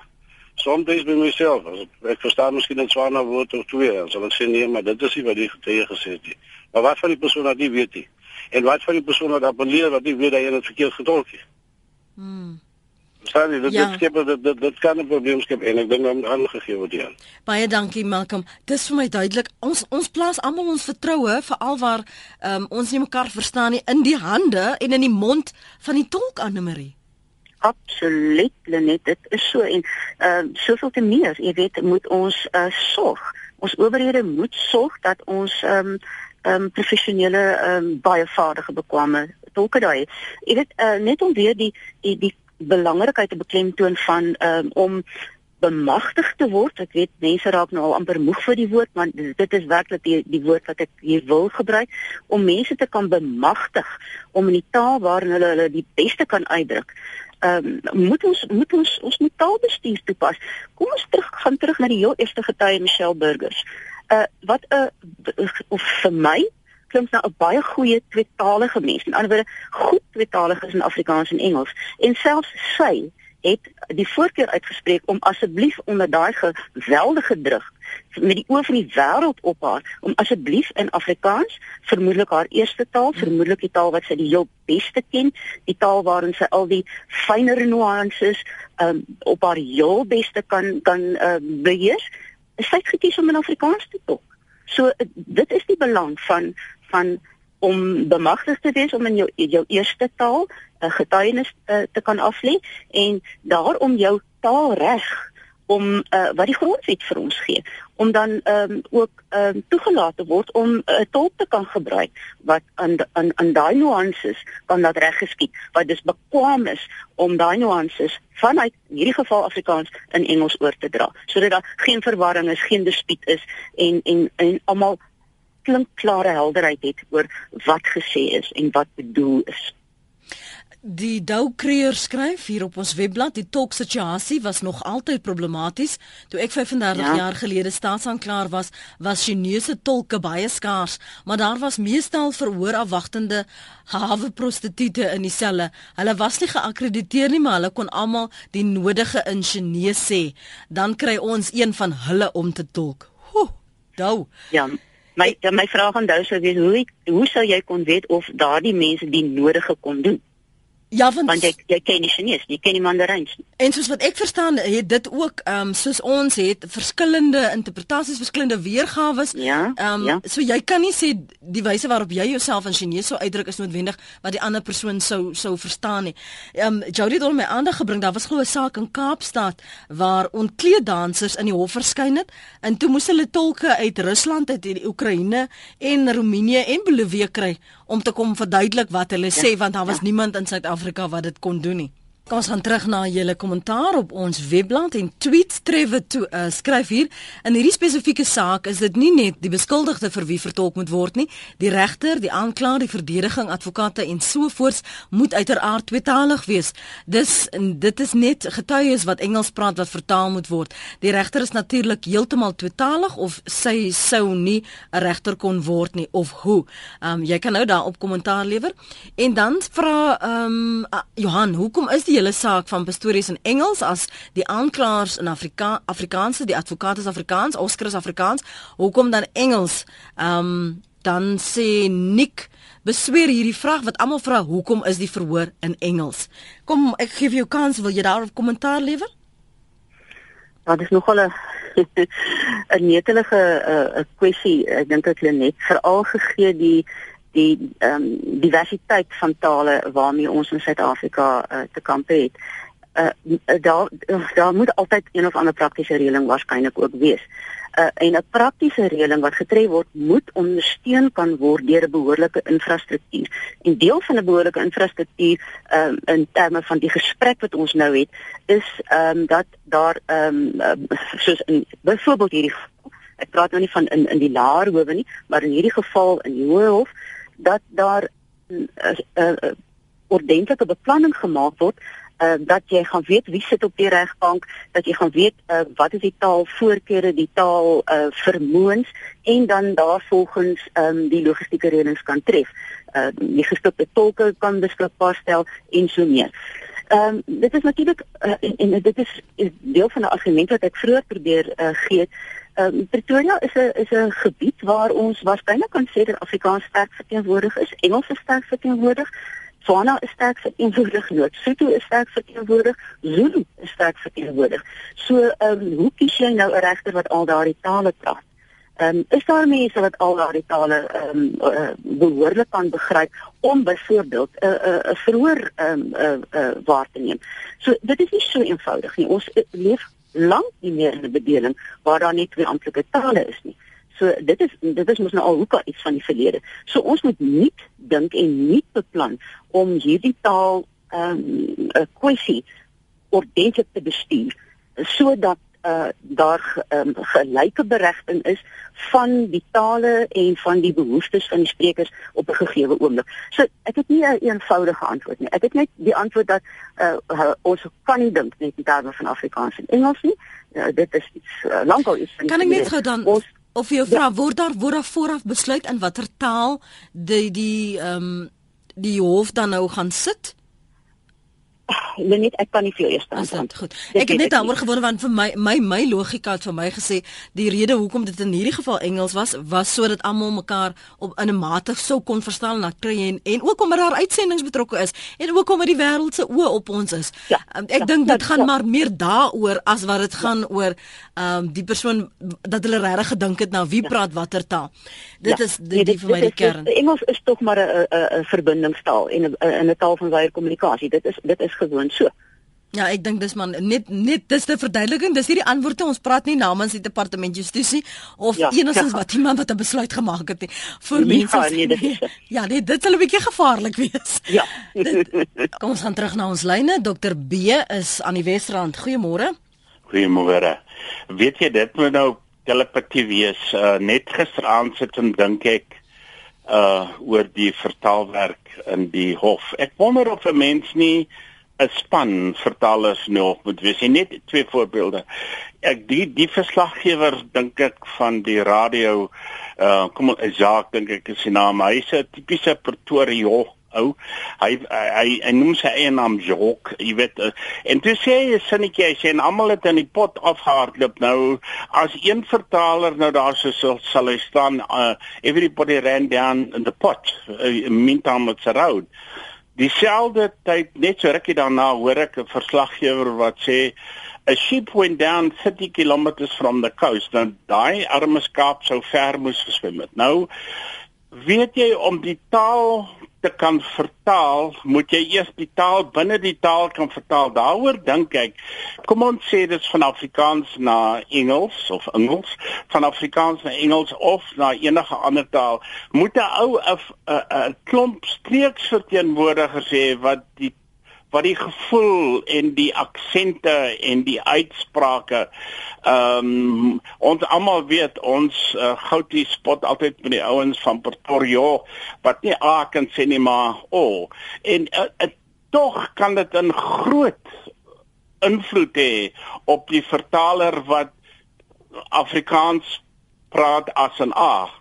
Speaker 6: Soms by myself, as ek, verstaan miskien 'n swaar woord of twee, dan sal ek sê nee, maar dit is nie wat die getuie gesê het nie. Maar wat van die persoon wat nie weet nie? En wat van die persoon wat appeleer wat nie weet dat hy dit verkeerd getolk het?
Speaker 1: Mm.
Speaker 6: Sorry, dit ja. skep dit dit dit kan 'n probleem skep en ek dink hom aangegee word hier.
Speaker 1: Baie dankie Malcolm. Dis vir my duidelik. Ons ons plaas almal ons vertroue veral waar um, ons nie mekaar verstaan nie in die hande en in die mond van die tolk Annelie.
Speaker 2: Absoluut, Lenet, dit is so en ehm uh, soveel te meer, jy weet, moet ons uh, sorg. Ons owerhede moet sorg dat ons ehm um, ehm um, professionele ehm um, baie vaardige bekwame tolke daai. Jy weet, uh, net om weer die die die belangrikheid te beklemtoon van um, om bemagtig te word. Ek weet mense raak nou al amper moeg vir die woord, maar dit is werklik die die woord wat ek hier wil gebruik om mense te kan bemagtig om in die taal waarin hulle hulle die beste kan uitdruk. Ehm um, moet ons moet ons ons moet taalbestuur toepas. Kom ons terug gaan terug na die heel eerste getuie Michelle Burgers. Uh wat 'n uh, of vir my klink na 'n baie goeie tweetalige mens. In ander woorde, goed tweetalig is in Afrikaans en Engels. En selfs sy het die voorkeur uitgespreek om asseblief onder daai geweldige druk met die oë van die wêreld op haar om asseblief in Afrikaans, vermoedelik haar eerste taal, vermoedelik die taal wat sy die heel beste ken, die taal waarin sy al die fynere nuances um, op haar heel beste kan kan uh, beheer. Sy het gekies om in Afrikaans te talk. So dit is die belang van van om bemagtig te wees om in jou jou eerste taal 'n uh, getuienis uh, te kan aflê en daarom jou taal reg om uh, wat die grondwet vir ons gee om dan um, ook um, toegelaat te word om 'n uh, tolk te kan gebruik wat aan aan aan daai nuances kan dat reg geskied wat dus bekwam is om daai nuances vanuit in hierdie geval Afrikaans in Engels oor te dra sodat daar geen verwarring is, geen dispuut is en en en almal klinkklare helderheid het oor wat gesê is en wat bedoel is.
Speaker 1: Die Doukreer skryf hier op ons webblad die tolk situasie was nog altyd problematies. Toe ek 35 ja. jaar gelede staatsanklaer was, was Chinese tolke baie skaars, maar daar was meestal verhoor afwagtende hawe prostituie in die selle. Hulle was nie geakkrediteer nie, maar hulle kon almal die nodige in Chinese sê. Dan kry ons een van hulle om te tolk. Ho, Dou.
Speaker 2: Ja, My my vraag aan jou sou wees hoe hoe sou jy kon weet of daardie mense die nodige kon doen?
Speaker 1: Ja, want,
Speaker 2: want jy jy ken nie Chinese, jy ken nie Mandarijn nie.
Speaker 1: En soos wat ek verstaan, het dit ook ehm um, soos ons het verskillende interpretasies, verskillende weergawe.
Speaker 2: Ja.
Speaker 1: Ehm um, ja. so jy kan nie sê die wyse waarop jy jouself in Chinese sou uitdruk is noodwendig wat die ander persoon sou sou verstaan nie. Ehm um, Jody het al my aandag gebring, daar was glo 'n saak in Kaapstad waar ontkleed dansers in die hof verskyn het en toe moes hulle tolke uit Rusland, uit die Oekraïne en Roemenië en Bolivia kry om te kom verduidelik wat hulle ja. sê want daar was ja. niemand in Suid-Afrika Suid-Afrika wat dit kon doen nie. Kom ons gaan terug na julle kommentaar op ons webblad en tweet Trevor toe uh, skryf hier. In hierdie spesifieke saak is dit nie net die beskuldigde vir wie vertolk moet word nie. Die regter die aanklaer die verdediging advokate en so voorts moet uiteraard tweetalig wees. Dis dit is net getuies wat Engels praat wat vertaal moet word. Die regter is natuurlik heeltemal tweetalig of sy sou nie 'n regter kon word nie of hoe. Um, jy kan nou daarop kommentaar lewer. En dan vra um, uh, Johan hoekom is die hele saak van Pastorius in Engels as die aanklaers in Afrika Afrikaanse die advokaat is Afrikaans Oscar is Afrikaans. Hoekom dan Engels? Ehm um, dan sê Nick besweer hierdie vraag wat almal vra hoekom is die verhoor in Engels? Kom ek gee vir jou kans wil jy daarop kommentaar lewer?
Speaker 2: Dit is nogal 'n [laughs] 'n netelige 'n uh, kwessie. Ek dink ek net veral gegee die die ehm um, diversiteit van tale waarmee ons in Suid-Afrika uh, te kamp het. uh daar daar moet altyd een of ander praktiese reëling waarskynlik ook wees. Uh en 'n praktiese reëling wat getref word, moet ondersteun kan word deur 'n behoorlike infrastruktuur. En deel van 'n behoorlike infrastruktuur um in terme van die gesprek wat ons nou het, is um dat daar um soos in byvoorbeeld hierdie ek praat nou nie van in in die laer howe nie, maar in hierdie geval in die hoë hof dat daar 'n uh, uh, uh, ordentlike beplanning gemaak word uh, dat jy gaan weet wie sit op die regbank, dat jy gaan weet uh, wat is die taalvoorkeure, die taal uh, vermoëns en dan daarvolgens um, die logistieke reëlings kan tref. Uh, die gestopte tolke kan beskikbaar stel en so meer. Ehm um, dit is natuurlik uh, en, en dit is, is deel van 'n argument wat ek vroeër probeer uh, gee. Ehm um, Pretoria is 'n is 'n gebied waar ons waarskynlik kan sê dat Afrikaans sterk verteenwoordig is, Engels sterk verteenwoordig. Swana is sterk verteenwoordig, Sotho is sterk verteenwoordig, Zulu is sterk verteenwoordig. So, ehm um, hoe kies jy nou 'n regter wat al daardie tale praat? Ehm um, is daar mense wat al daardie tale ehm um, uh, behoorlik kan begryp om byvoorbeeld 'n uh, 'n uh, 'n uh, verhoor ehm um, uh, uh, waar te neem? So dit is nie so eenvoudig nie. Ons leef lank nie meer in 'n bedeling waar daar net twee amptelike tale is nie. So dit is dit is mos nou al hoeka iets van die verlede. So ons moet nie dink en nie beplan om hierdie taal ehm, 'n um, kwessie ordentlik te bestuur sodat uh, daar um, gelyke beregting is van die tale en van die behoeftes van die sprekers op 'n gegeewe oomblik. So ek het nie 'n een eenvoudige antwoord nie. Ek het net die antwoord dat uh, ons kan nie dink net in terme van Afrikaans en Engels nie. Uh, dit is iets uh, lankal iets
Speaker 1: van Kan ek net gou dan ons, of jou vra ja. word daar word daar vooraf besluit in watter taal die die ehm um, die hof dan nou gaan sit?
Speaker 2: Net ek kan nie veel eers
Speaker 1: dan. Dit goed. Ek het net daaroor gewonder want vir my my my logika het vir my gesê die rede hoekom dit in hierdie geval Engels was was sodat almal mekaar op in 'n mate sou kon verstaan en kry en en ook omdat daar uitsendings betrokke is en ook omdat die wêreld se oë op ons is. Ja, um, ek ja, dink dit ja, gaan ja. maar meer daaroor as wat dit gaan ja. oor ehm um, die persoon dat hulle regtig gedink het na wie ja. praat watter taal. Dit ja. is die, nee, die vir my die kern.
Speaker 2: Engels is tog maar 'n 'n verbindingstaal en 'n 'n taal van wye kommunikasie. Dit is dit is gewoon so.
Speaker 1: Ja, ek dink dis man net net dis 'n verduideliking. Dis hierdie antwoorde. Ons praat nie namens die departement justisie of ja, enigstens ja. [laughs] wat iemand wat 'n besluit gemaak het nie. vir nee, mense. Ja, nee, dit, [laughs] ja, nee, dit sal 'n bietjie gevaarlik wees.
Speaker 2: Ja. [laughs]
Speaker 1: dit, kom ons gaan terug na ons lyne. Dr B is aan die Wesrand. Goeiemôre.
Speaker 7: Goeiemôre. Weet jy dit moet nou telepatie wees. Uh, net gisteraand sit en dink ek uh oor die vertaalwerk in die hof. Ek wonder of 'n mens nie 'n span vertalers nog moet wees. En net twee voorbeelde. Ek die die verslaggewer dink ek van die radio uh kom ons Jacques dink ek is sy naam. Hy's 'n tipiese Pretoria ou. Hy hy hy noem sy eie naam Jacques, jy weet. Uh, en toe sê hy sinnetjie, hy sê en almal het in die pot afhardloop. Nou as een vertaler nou daar so sal, sal hy staan uh everybody ran down in the pot. Uh, meantime it's around dieselfde tyd net so rukkie daarna hoor ek 'n verslaggewer wat sê a ship went down 30 km from the coast dan daai arme skaap sou ver moes geswem het nou weet jy om die taal te kan vertaal, moet jy eers die taal binne die taal kan vertaal. Daaroor dink ek. Kom ons sê dit is van Afrikaans na Engels of Engels, van Afrikaans na Engels of na enige ander taal. Moet 'n ou 'n klomp streeksverteenwoordigers hê wat die wat die gevoel en die aksente en die uitsprake ehm um, ons almal weet ons uh, goutie spot altyd met die ouens van Pretoria wat nie a kan sê nie maar o oh. en uh, uh, tog kan dit 'n groot invloed hê op die vertaler wat Afrikaans praat as 'n a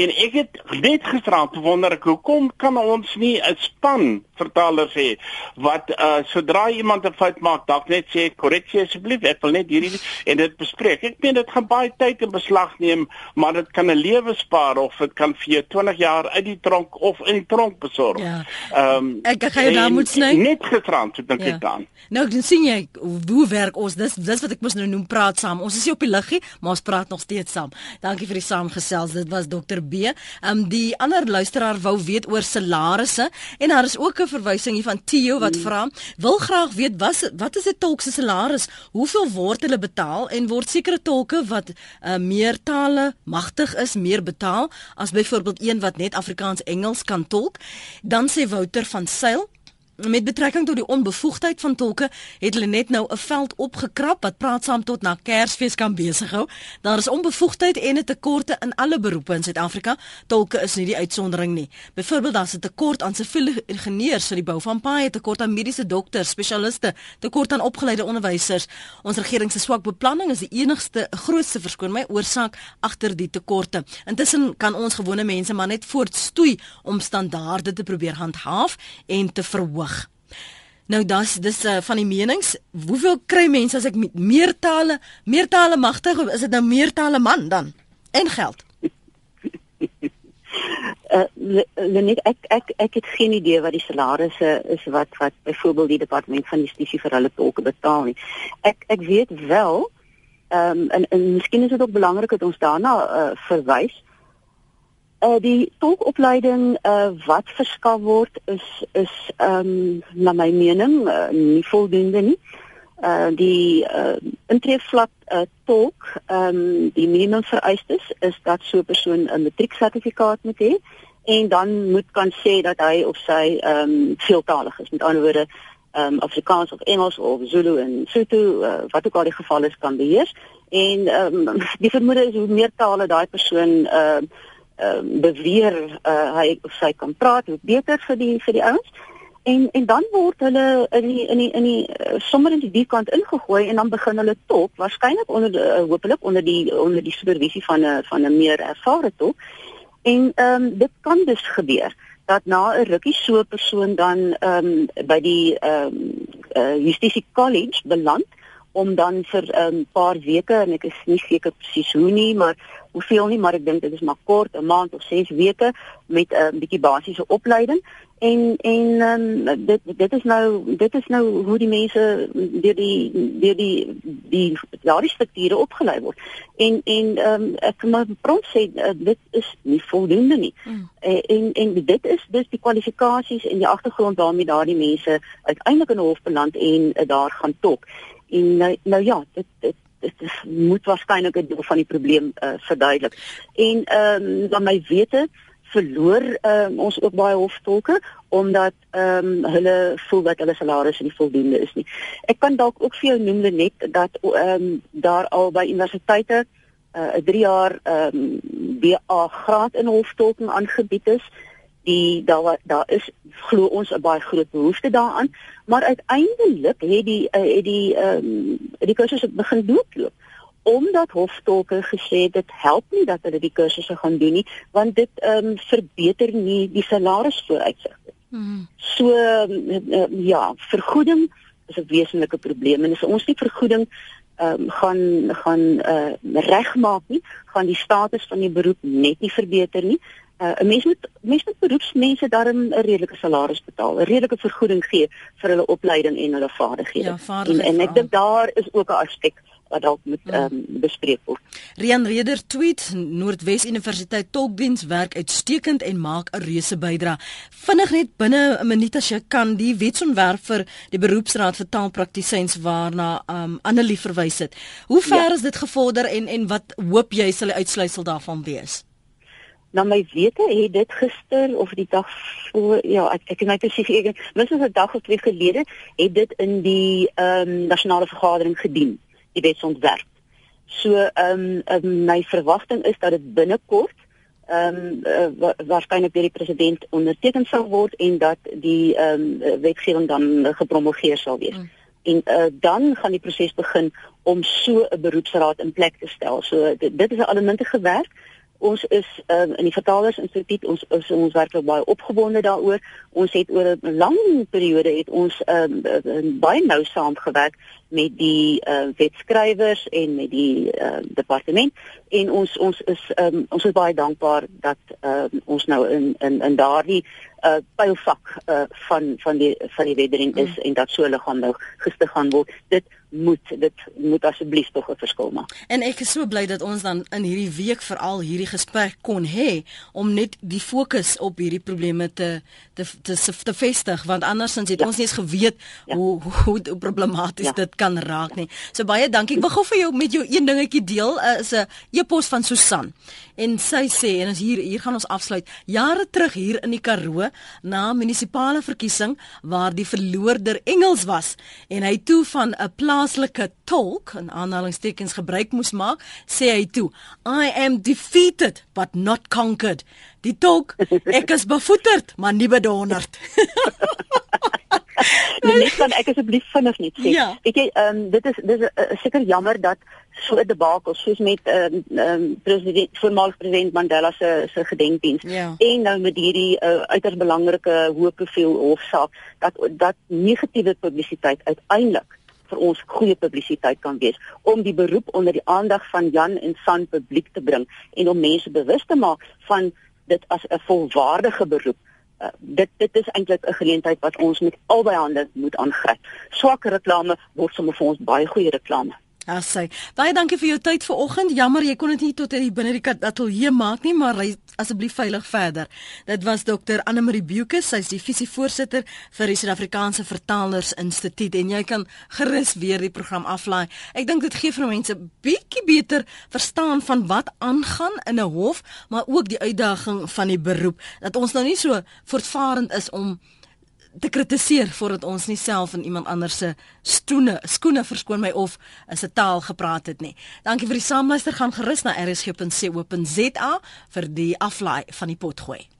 Speaker 7: En ek het net gisterand wonder ek hoekom kan ons nie 'n span vertalers hê wat uh sodra iemand 'n fout maak dalk net sê korreksie asseblief ek wil net hierdie [laughs] en dit bespreek. Ek meen dit gaan baie tyd in beslag neem, maar dit kan 'n lewe spaar of dit kan vir jou 20 jaar uit die tronk of in die tronk besorg.
Speaker 1: Ja. Ehm um, ek gaan jou daar moet sny.
Speaker 7: Net gisterand het dink ja. ek dan.
Speaker 1: Nou dan sien jy hoe werk ons. Dis dis wat ek mos nou noem praat saam. Ons is nie op die liggie, maar ons praat nog steeds saam. Dankie vir die saamgesels. Dit was dokter B. Ehm um, die ander luisteraar wou weet oor salarisse en daar is ook 'n verwysing hier van Theo wat mm. vra, wil graag weet wat wat is 'n tolk se salaris? Hoeveel word hulle betaal en word sekere tolke wat uh, meer tale magtig is meer betaal as byvoorbeeld een wat net Afrikaans Engels kan tolk? Dan sê Wouter van Sail Met betrekking tot die onbevoegdheid van tolke, het hulle net nou 'n veld opgekrap wat praat saam tot na Kersfees kan besig hou. Daar is onbevoegdheid en 'n tekorte in alle beroepe in Suid-Afrika. Tolke is nie die uitsondering nie. Byvoorbeeld daar's 'n tekort aan siviele ingenieurs vir die bou van paaie, tekort aan mediese dokters, spesialiste, tekort aan opgeleide onderwysers. Ons regering se swak beplanning is die enigste grootste verskoon my oorsaak agter die tekorte. Intussen kan ons gewone mense maar net voortstoei om standaarde te probeer handhaaf en te verhoog. Nou das dis uh, van die menings, hoeveel kry mense as ek meer tale, meer tale magtig of is dit nou meer tale man dan? En geld. [laughs]
Speaker 2: Uh, net ek ek ek het geen idee wat die salarisse is wat wat byvoorbeeld die departement van justisie vir hulle tolke betaal nie. Ek ek weet wel ehm um, en en miskien is dit ook belangrik dat ons daarna uh, verwys Uh, die tolkopleiding uh, wat verskaf word is is ehm um, na my mening uh, nie voldoende nie. Uh die uh, intreevlak uh, tolk ehm um, die minimum vereistes is dat so 'n persoon 'n matrieksertifikaat moet hê en dan moet kan sê dat hy of sy ehm um, veeltalig is. Met ander woorde ehm um, Afrikaans of Engels of Zulu en Sotho uh, wat ook al die geval is kan beheers en ehm um, [laughs] die vermoede is hoe meer tale daai persoon ehm uh, uh, beweer uh, hy of sy kan praat hoe beter vir die vir die ouens. En en dan word hulle in die in die in die uh, sommer in die diekant ingegooi en dan begin hulle top waarskynlik onder uh, hopelik onder die onder die supervisie van 'n van 'n meer ervare top en ehm um, dit kan dus gebeur dat na 'n rukkie so 'n persoon dan ehm um, by die ehm um, uh, Justisie College beland om dan vir 'n um, paar weke en ek is nie seker presies hoe nie, maar hoeveel nie, maar ek dink dit is maar kort, 'n maand of 6 weke met 'n um, bietjie basiese opleiding. En en um, dit dit is nou dit is nou hoe die mense deur die deur die die daardie strukture opgelei word. En en um, ek moet prompt sê uh, dit is nie voldoende nie. Mm. En, en en dit is dus die kwalifikasies en die agtergrond waarmee daardie mense uiteindelik in 'n hof beland en uh, daar gaan tot en nou, nou ja dit dit dit is, moet waarskynlik 'n deel van die probleem uh, verduidelik. En ehm um, dan my wete verloor um, ons ook baie hoftolke omdat ehm um, hulle voel dat hulle salarisse nie voldoende is nie. Ek kan dalk ook vir jou noem net dat ehm um, daar al by universiteite uh, 'n 3 jaar ehm um, BA graad in hoftolking aangebied is die daar daar is glo ons 'n baie groot behoefte daaraan maar uiteindelik het die uh, het die ehm um, die kursusse begin doodloop omdat hoftolke gesê dit help nie dat hulle die kursusse gaan doen nie want dit ehm um, verbeter nie die salarisvooruitsigte. Hmm. So uh, ja, vergoeding is 'n wesenlike probleem en as ons nie vergoeding ehm um, gaan gaan uh, regmaak nie, gaan die status van die beroep net nie verbeter nie. Uh, 'n mens moet mens moet beroepsmense daarom 'n redelike salaris betaal, 'n redelike vergoeding gee vir hulle opleiding en hulle vaardighede.
Speaker 1: Ja, vaardighede
Speaker 2: en, en ek dink daar is ook 'n aspek wat dalk moet hmm. ehm um, bespreek word.
Speaker 1: Rian Reder tweet Noordwes Universiteit Tolkdiens werk uitstekend en maak 'n reuse bydrae. Vinnig net binne 'n minuut as jy kan die wetsontwerp vir die beroepsraad vir taalpraktisyns waarna ehm um, Annelie verwys het. Hoe ver ja. is dit gevorder en en wat hoop jy sal die uitsluitsel daarvan wees?
Speaker 2: Na my wete het dit gister of die dag voor ja ek ek nou presies ek minstens 'n dag of twee gelede het dit in die ehm um, nasionale vergadering gedien die wetsontwerp. So ehm um, my verwagting is dat dit binnekort ehm um, uh, waarskynlik deur die president onderteken sal word en dat die ehm um, wetgewing dan gepromulgeer sal wees. Mm. En uh, dan gaan die proses begin om so 'n beroepsraad in plek te stel. So dit, dit is 'n elemente gewerk ons is um, in die vertalers instituut ons is ons werklik baie opgewonde daaroor. Ons het oor 'n lang periode het ons um, baie nou saamgewerk met die uh, wetskrywers en met die uh, departement. En ons ons is um, ons is baie dankbaar dat uh, ons nou in in in daardie uh, pylvak uh, van van die van die weddering is mm. en dat so liggaam nou gestig gaan word dit moet dit moet asseblief tog 'n verskil maak.
Speaker 1: En ek is so bly dat ons dan in hierdie week veral hierdie gesprek kon hê om net die fokus op hierdie probleme te te te, te, te vestig want andersins het ja. ons nie eens geweet ja. hoe, hoe hoe problematies ja. dit kan raak nie. So baie dankie. Ek wil gou vir jou met jou een dingetjie deel uh, is 'n e-pos van Susan. En sy sê en ons hier hier gaan ons afsluit. Jare terug hier in die Karoo na munisipale verkiesing waar die verloorder Engels was en hy toe van 'n plaaslike tolk in aanhalingstekens gebruik moes maak, sê hy toe, I am defeated but not conquered. Die tolk, [laughs] ek is bevoeterd, maar nie bedonderd. [laughs] [laughs]
Speaker 2: Net kan ek asseblief vinnig net sê. Ja. Weet jy, ehm um, dit is dis uh, seker jammer dat so 'n debakel soos met ehm uh, um, president voormalig president Mandela se se gedenkdiens ja. en nou met hierdie uh, uiters belangrike hoë profiel hofsaak dat dat negatiewe publisiteit uiteindelik vir ons goeie publisiteit kan wees om die beroep onder die aandag van Jan en San publiek te bring en om mense bewus te maak van dit as 'n volwaardige beroep Uh, dit dit is eintlik 'n geleentheid wat ons met albei hande moet aangryp. Swak reklame word sommer vir ons baie goeie reklame.
Speaker 1: Sê. Baie dankie vir jou tyd vanoggend. Jammer jy kon dit nie tot die binne die ateljee maak nie, maar ry asseblief veilig verder. Dit was Dr. Anne Marie Buke, sy is die visievoorsitter vir die Suid-Afrikaanse Vertalers Instituut en jy kan gerus weer die program aflaai. Ek dink dit gee vir mense bietjie beter verstaan van wat aangaan in 'n hof, maar ook die uitdaging van die beroep dat ons nou nie so voortvarend is om te kritiseer voordat ons nie self in iemand anders se stoene skoene verskoon my of 'n taal gepraat het nie. Dankie vir die saamluister gaan gerus na rsg.co.za vir die aflaai van die potgooi.